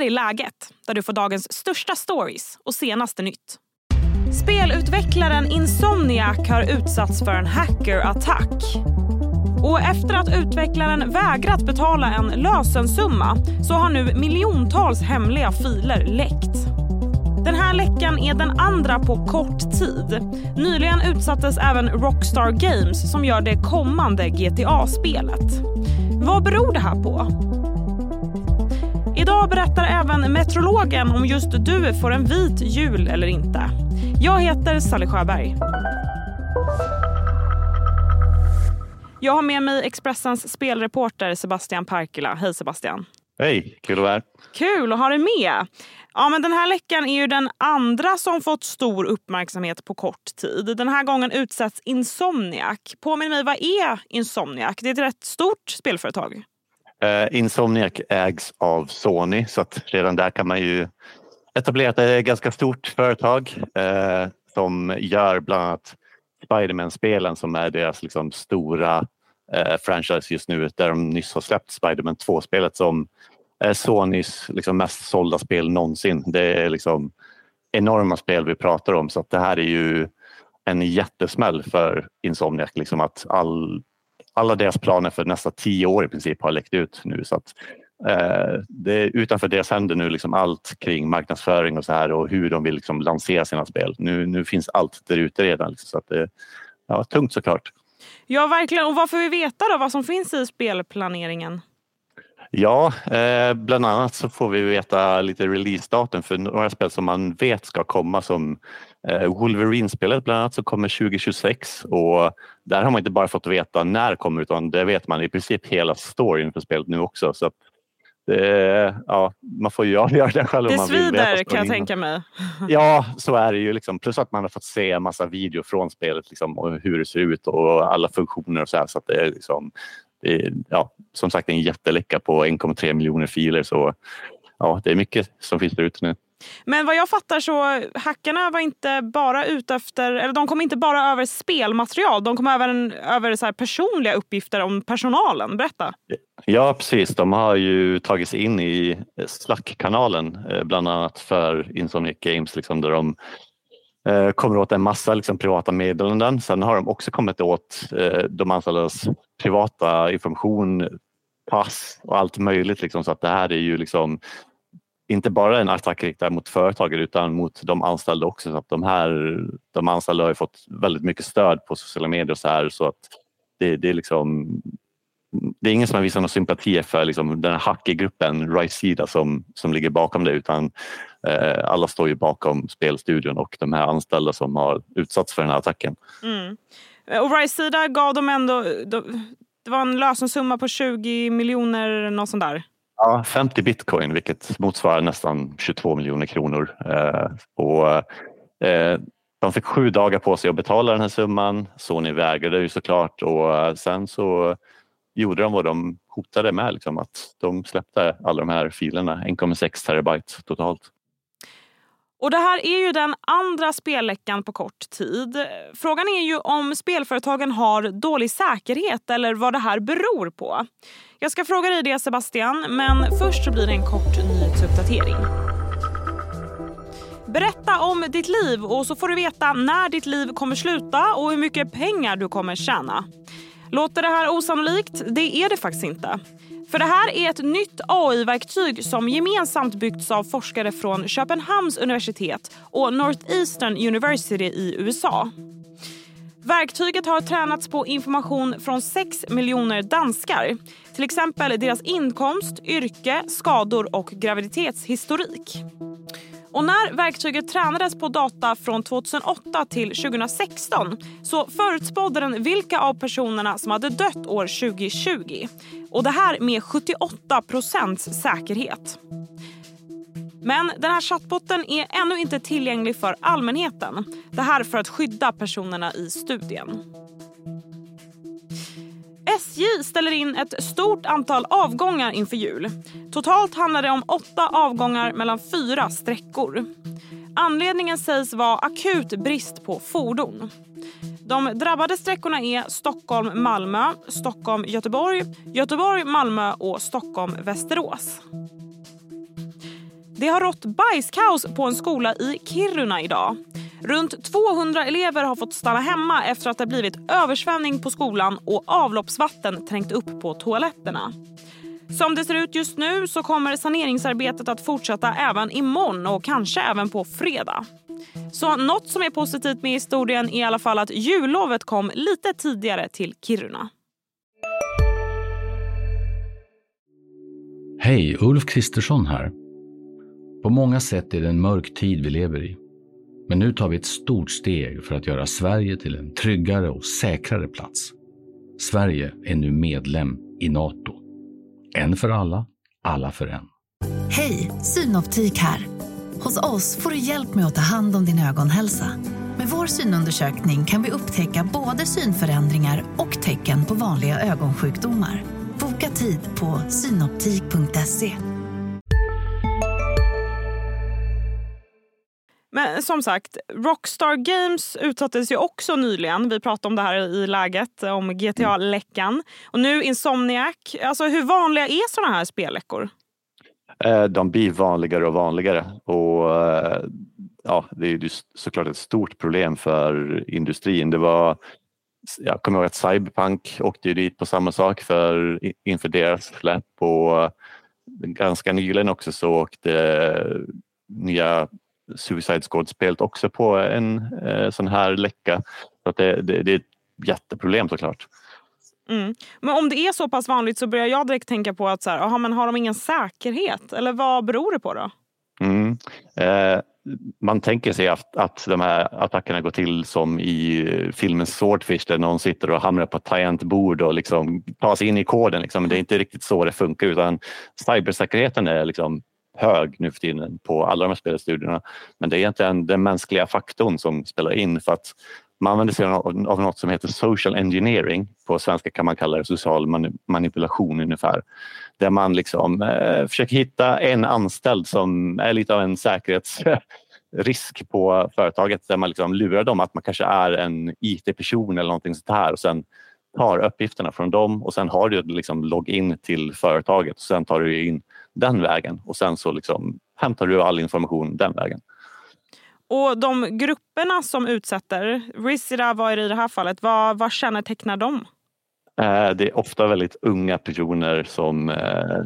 här är läget, där du får dagens största stories och senaste nytt. Spelutvecklaren Insomniac har utsatts för en hackerattack. Och efter att utvecklaren vägrat betala en lösensumma så har nu miljontals hemliga filer läckt. Den här läckan är den andra på kort tid. Nyligen utsattes även Rockstar Games som gör det kommande GTA-spelet. Vad beror det här på? Idag berättar även meteorologen om just du får en vit jul eller inte. Jag heter Sally Sjöberg. Jag har med mig Expressens spelreporter Sebastian Parkila. Hej Sebastian! Hej, kul att vara här. Kul att ha dig med! Ja, men den här läckan är ju den andra som fått stor uppmärksamhet på kort tid. Den här gången utsätts Insomniac. Påminn mig, vad är Insomniac? Det är ett rätt stort spelföretag. Eh, Insomniac ägs av Sony så att redan där kan man ju etablera att det är ett eh, ganska stort företag eh, som gör bland annat Spiderman-spelen som är deras liksom, stora eh, franchise just nu där de nyss har släppt Spiderman 2-spelet som är Sonys liksom, mest sålda spel någonsin. Det är liksom enorma spel vi pratar om så att det här är ju en jättesmäll för Insomniac. Liksom att all, alla deras planer för nästa tio år i princip har läckt ut nu. Så att, eh, det är utanför deras händer nu liksom allt kring marknadsföring och så här och hur de vill liksom lansera sina spel. Nu, nu finns allt där ute redan. Liksom, så att det ja, tungt såklart. Ja, verkligen. Och vad får vi veta då? Vad som finns i spelplaneringen? Ja, eh, bland annat så får vi veta lite releasedatum för några spel som man vet ska komma som Wolverine-spelet bland annat som kommer 2026 och där har man inte bara fått veta när det kommer utan det vet man i princip hela storyn för spelet nu också. Så det, ja, man får ju avgöra det själv det om man vill. Det svider kan jag tänka mig. Ja, så är det ju. Liksom. Plus att man har fått se en massa video från spelet liksom, och hur det ser ut och alla funktioner och så här. Så det är liksom, det är, ja, som sagt en jätteläcka på 1,3 miljoner filer så ja, det är mycket som finns där ute nu. Men vad jag fattar så hackarna var inte bara ute efter, eller de kom inte bara över spelmaterial, de kom även över så personliga uppgifter om personalen. Berätta. Ja precis, de har ju tagit sig in i Slack-kanalen eh, bland annat för Insomniac Games liksom, där de eh, kommer åt en massa liksom, privata meddelanden. Sen har de också kommit åt eh, de anställdas privata information, pass och allt möjligt. Liksom, så att det här är ju liksom inte bara en attack riktad mot företaget utan mot de anställda också. Så att de, här, de anställda har fått väldigt mycket stöd på sociala medier och så här så att det, det är liksom det är ingen som har visat någon sympati för liksom, den här hackergruppen Ricida som, som ligger bakom det utan eh, alla står ju bakom spelstudion och de här anställda som har utsatts för den här attacken. Mm. Och Ricida gav dem ändå, det var en lösensumma på 20 miljoner något sånt där? Ja, 50 bitcoin vilket motsvarar nästan 22 miljoner kronor. Eh, och, eh, de fick sju dagar på sig att betala den här summan. Sony vägrade ju såklart och eh, sen så gjorde de vad de hotade med. Liksom, att de släppte alla de här filerna, 1,6 terabyte totalt. Och Det här är ju den andra spelläckan på kort tid. Frågan är ju om spelföretagen har dålig säkerhet eller vad det här beror på. Jag ska fråga dig det Sebastian, men först så blir det en kort nyhetsuppdatering. Berätta om ditt liv och så får du veta när ditt liv kommer sluta och hur mycket pengar du kommer tjäna. Låter det här osannolikt? Det är det faktiskt inte. För det här är ett nytt AI-verktyg som gemensamt byggts av forskare från Köpenhamns universitet och Northeastern University i USA. Verktyget har tränats på information från 6 miljoner danskar. Till exempel deras inkomst, yrke, skador och graviditetshistorik. Och när verktyget tränades på data från 2008 till 2016 så förutspådde den vilka av personerna som hade dött år 2020. Och det här med 78 procents säkerhet. Men den här chattbotten är ännu inte tillgänglig för allmänheten. Det här för att skydda personerna i studien. SJ ställer in ett stort antal avgångar inför jul. Totalt handlar det om åtta avgångar mellan fyra sträckor. Anledningen sägs vara akut brist på fordon. De drabbade sträckorna är Stockholm-Malmö, Stockholm-Göteborg, Göteborg-Malmö och Stockholm-Västerås. Det har rått bajskaos på en skola i Kiruna idag. Runt 200 elever har fått stanna hemma efter att det blivit översvämning på skolan och avloppsvatten trängt upp på toaletterna. Som det ser ut just nu så kommer saneringsarbetet att fortsätta även imorgon och kanske även på fredag. Så något som är positivt med historien är i alla fall att jullovet kom lite tidigare till Kiruna. Hej, Ulf Kristersson här. På många sätt är det en mörk tid vi lever i. Men nu tar vi ett stort steg för att göra Sverige till en tryggare och säkrare plats. Sverige är nu medlem i Nato. En för alla, alla för en. Hej, Synoptik här. Hos oss får du hjälp med att ta hand om din ögonhälsa. Med vår synundersökning kan vi upptäcka både synförändringar och tecken på vanliga ögonsjukdomar. Boka tid på synoptik.se. Men som sagt, Rockstar Games utsattes ju också nyligen. Vi pratade om det här i läget, om GTA-läckan. Och nu Insomniac. Alltså, hur vanliga är såna här spelläckor? Eh, de blir vanligare och vanligare. Och eh, ja, Det är ju såklart ett stort problem för industrin. Det var, jag kommer ihåg att Cyberpunk åkte ju dit på samma sak för, inför deras släpp och eh, ganska nyligen också så åkte nya Suicide Squad-spelet också på en eh, sån här läcka. Så att det, det, det är ett jätteproblem såklart. Mm. Men om det är så pass vanligt så börjar jag direkt tänka på att så här, aha, men har de ingen säkerhet? Eller vad beror det på då? Mm. Eh, man tänker sig att, att de här attackerna går till som i filmen Swordfish där någon sitter och hamrar på ett tangentbord och liksom tar sig in i koden. Liksom. Det är inte riktigt så det funkar utan cybersäkerheten är liksom hög nu för tiden på alla de här spelstudierna. Men det är egentligen den mänskliga faktorn som spelar in för att man använder sig av något som heter social engineering. På svenska kan man kalla det social manipulation ungefär. Där man liksom eh, försöker hitta en anställd som är lite av en säkerhetsrisk på företaget där man liksom lurar dem att man kanske är en IT-person eller någonting sånt här och sen tar uppgifterna från dem och sen har du liksom login till företaget och sen tar du in den vägen och sen så liksom hämtar du all information den vägen. Och de grupperna som utsätter, Rizira var i det här fallet, vad, vad kännetecknar de? Eh, det är ofta väldigt unga personer som, eh,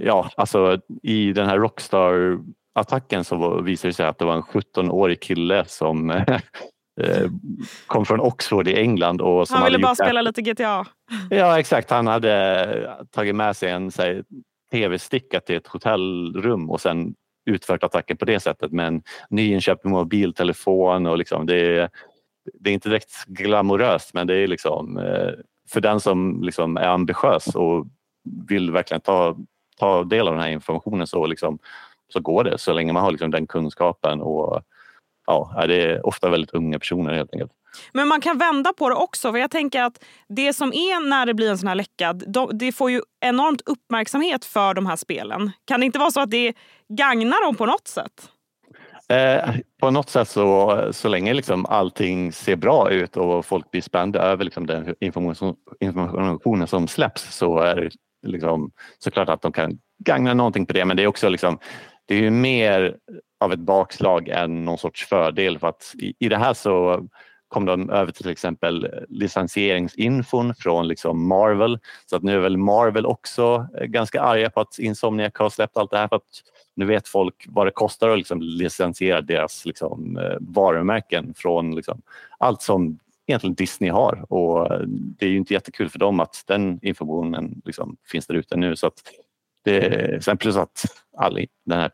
ja alltså i den här Rockstar attacken så visade det sig att det var en 17-årig kille som eh, kom från Oxford i England. Och som han ville bara spela lite GTA. Ja exakt, han hade tagit med sig en tv-sticka till ett hotellrum och sen utfört attacken på det sättet. Med en nyinköpt mobiltelefon och liksom det, är, det är inte direkt glamoröst men det är liksom eh, för den som liksom är ambitiös och vill verkligen ta, ta del av den här informationen så, liksom, så går det. Så länge man har liksom den kunskapen och ja, det är ofta väldigt unga personer helt enkelt. Men man kan vända på det också. För jag tänker att Det som är när det blir en sån här läcka, det får ju enormt uppmärksamhet för de här spelen. Kan det inte vara så att det gagnar dem på något sätt? Eh, på något sätt så, så länge liksom allting ser bra ut och folk blir spända över liksom den information, informationen som släpps så är det liksom, såklart att de kan gagna någonting på det. Men det är också liksom, det är ju mer av ett bakslag än någon sorts fördel för att i, i det här så kom de över till exempel licensieringsinfon från liksom Marvel. Så att nu är väl Marvel också eh, ganska arga på att Insomniac har släppt allt det här för att nu vet folk vad det kostar att liksom licensiera deras liksom, eh, varumärken från liksom, allt som egentligen Disney har och eh, det är ju inte jättekul för dem att den informationen liksom finns där ute nu så att det, sen plus att all den här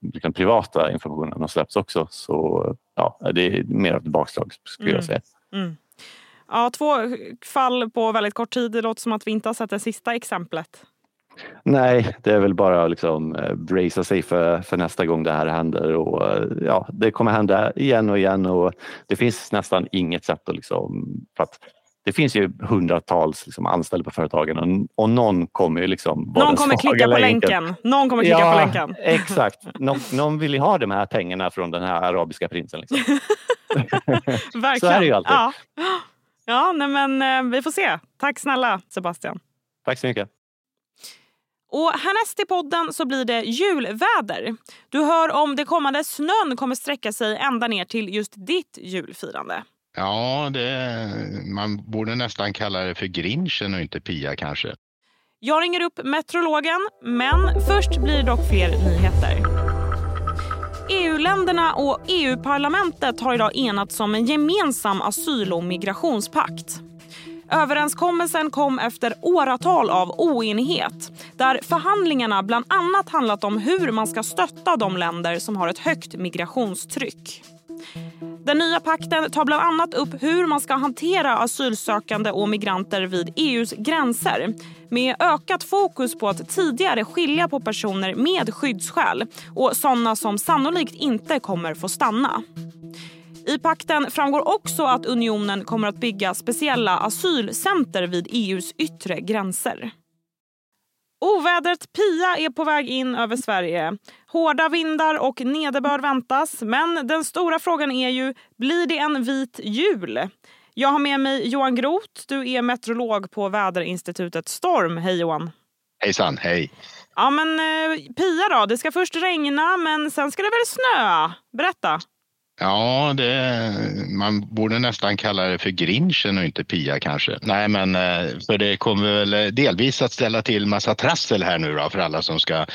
liksom privata informationen har släppts också så ja, det är mer av ett bakslag skulle mm. jag säga. Mm. Ja, två fall på väldigt kort tid. Det låter som att vi inte har sett det sista exemplet. Nej, det är väl bara att liksom eh, bracea sig för, för nästa gång det här händer. Och, eh, ja, det kommer hända igen och igen och det finns nästan inget sätt att liksom, för att det finns ju hundratals liksom, anställda på företagen och, och någon kommer ju liksom Någon kommer klicka på länken. Någon kommer klicka ja, på länken. Exakt. Nå, någon vill ju ha de här pengarna från den här arabiska prinsen. Liksom. Verkligen. Så är det ju alltid. Ja, ja nej, men eh, vi får se. Tack snälla Sebastian. Tack så mycket. Och härnäst i podden så blir det julväder. Du hör om det kommande snön kommer sträcka sig ända ner till just ditt julfirande. Ja, det, man borde nästan kalla det för grinchen och inte Pia kanske. Jag ringer upp meteorologen, men först blir det dock fler nyheter. EU-länderna och EU-parlamentet har idag enats om en gemensam asyl och migrationspakt. Överenskommelsen kom efter åratal av oenighet där förhandlingarna bland annat handlat om hur man ska stötta de länder som har ett högt migrationstryck. Den nya pakten tar bland annat upp hur man ska hantera asylsökande och migranter vid EUs gränser med ökat fokus på att tidigare skilja på personer med skyddsskäl och sådana som sannolikt inte kommer få stanna. I pakten framgår också att unionen kommer att bygga speciella asylcenter vid EUs yttre gränser. Ovädret Pia är på väg in över Sverige. Hårda vindar och nederbörd väntas. Men den stora frågan är ju, blir det en vit jul? Jag har med mig Johan Groth. Du är meteorolog på väderinstitutet Storm. Hej Johan! Hejsan, hej! Ja men eh, Pia då, det ska först regna men sen ska det väl snöa? Berätta! Ja, det, man borde nästan kalla det för grinchen och inte Pia kanske. Nej, men eh, för det kommer väl eh, delvis att ställa till massa trassel här nu då för alla som ska eh,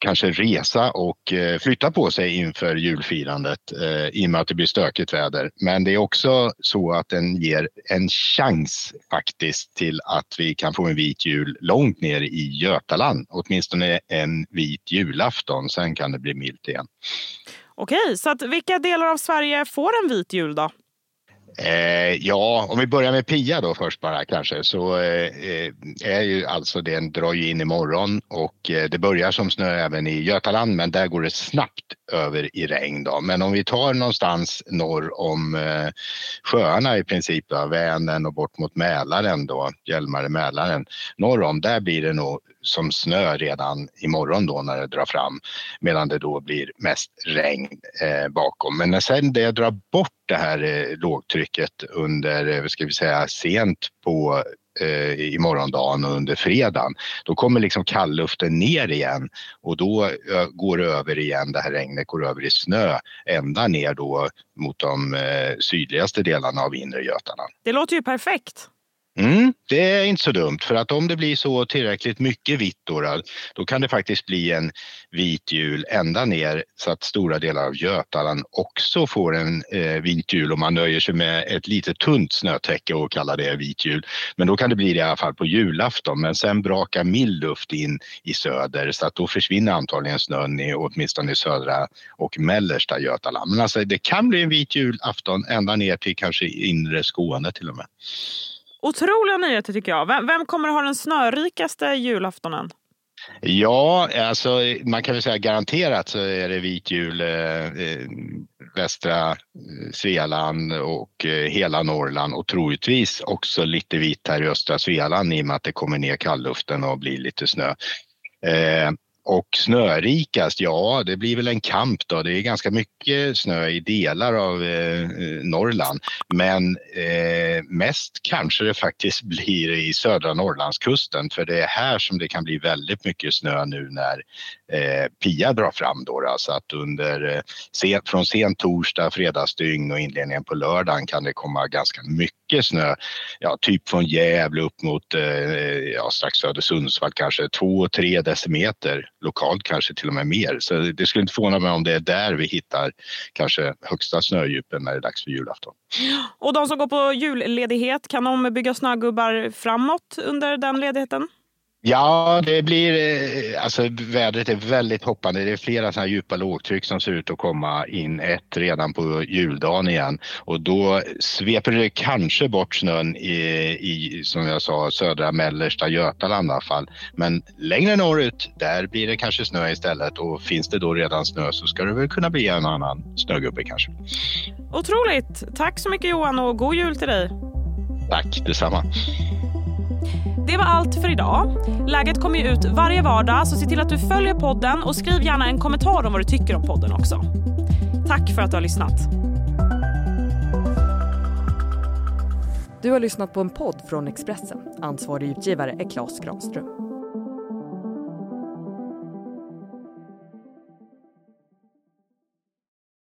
kanske resa och flytta på sig inför julfirandet i och med att det blir stökigt väder. Men det är också så att den ger en chans faktiskt till att vi kan få en vit jul långt ner i Götaland. Åtminstone en vit julafton, sen kan det bli milt igen. Okej, så att vilka delar av Sverige får en vit jul då? Eh, ja, om vi börjar med Pia då först bara kanske så eh, är ju alltså den drar ju in imorgon och eh, det börjar som snö även i Götaland men där går det snabbt över i regn då. Men om vi tar någonstans norr om eh, sjöarna i princip, då, Vänern och bort mot Mälaren då, Hjälmare-Mälaren, norr om, där blir det nog som snö redan imorgon då när det drar fram medan det då blir mest regn eh, bakom. Men när sen det drar bort det här eh, lågtrycket under, eh, ska vi säga, sent på eh, i morgondagen och under fredagen, då kommer liksom kallluften ner igen och då går det över igen, det här regnet går över i snö ända ner då mot de eh, sydligaste delarna av inre Götaland. Det låter ju perfekt. Mm, det är inte så dumt för att om det blir så tillräckligt mycket vitt då, då kan det faktiskt bli en vit jul ända ner så att stora delar av Götaland också får en eh, vit jul om man nöjer sig med ett lite tunt snötäcke och kallar det vit jul. Men då kan det bli det i alla fall på julafton men sen brakar mild luft in i söder så att då försvinner antagligen snön i åtminstone i södra och mellersta Götaland. Men alltså det kan bli en vit julafton ända ner till kanske inre Skåne till och med. Otroliga nyheter tycker jag. Vem, vem kommer att ha den snörikaste julaftonen? Ja, alltså man kan väl säga garanterat så är det vit jul eh, eh västra eh, Svealand och eh, hela Norrland och troligtvis också lite vit här i östra Svealand i och med att det kommer ner kallluften och blir lite snö. Eh, och snörikast, ja det blir väl en kamp då. Det är ganska mycket snö i delar av eh, Norrland. Men eh, mest kanske det faktiskt blir i södra Norrlandskusten för det är här som det kan bli väldigt mycket snö nu när eh, Pia drar fram då. Så att under, eh, sen, från sen torsdag, fredagsdygn och inledningen på lördagen kan det komma ganska mycket snö. Ja, typ från Gävle upp mot eh, eh ja, strax söder Sundsvall kanske 2-3 decimeter lokalt kanske till och med mer. Så det skulle inte förvåna mig om det är där vi hittar kanske högsta snödjupen när det är dags för julafton. Och de som går på julledighet, kan de bygga snögubbar framåt under den ledigheten? Ja, det blir, eh, alltså vädret är väldigt hoppande. Det är flera sådana djupa lågtryck som ser ut att komma in. Ett redan på juldagen igen och då sveper det kanske bort snön i, i som jag sa, södra mellersta Götaland i alla fall. Men längre norrut, där blir det kanske snö istället och finns det då redan snö så ska det väl kunna bli en annan snögubbe kanske. Otroligt! Tack så mycket Johan och god jul till dig! Tack detsamma! Det var allt för idag. Läget kommer ju ut varje vardag så se till att du följer podden och skriv gärna en kommentar om vad du tycker om podden också. Tack för att du har lyssnat. Du har lyssnat på en podd från Expressen. Ansvarig utgivare är Klas Granström.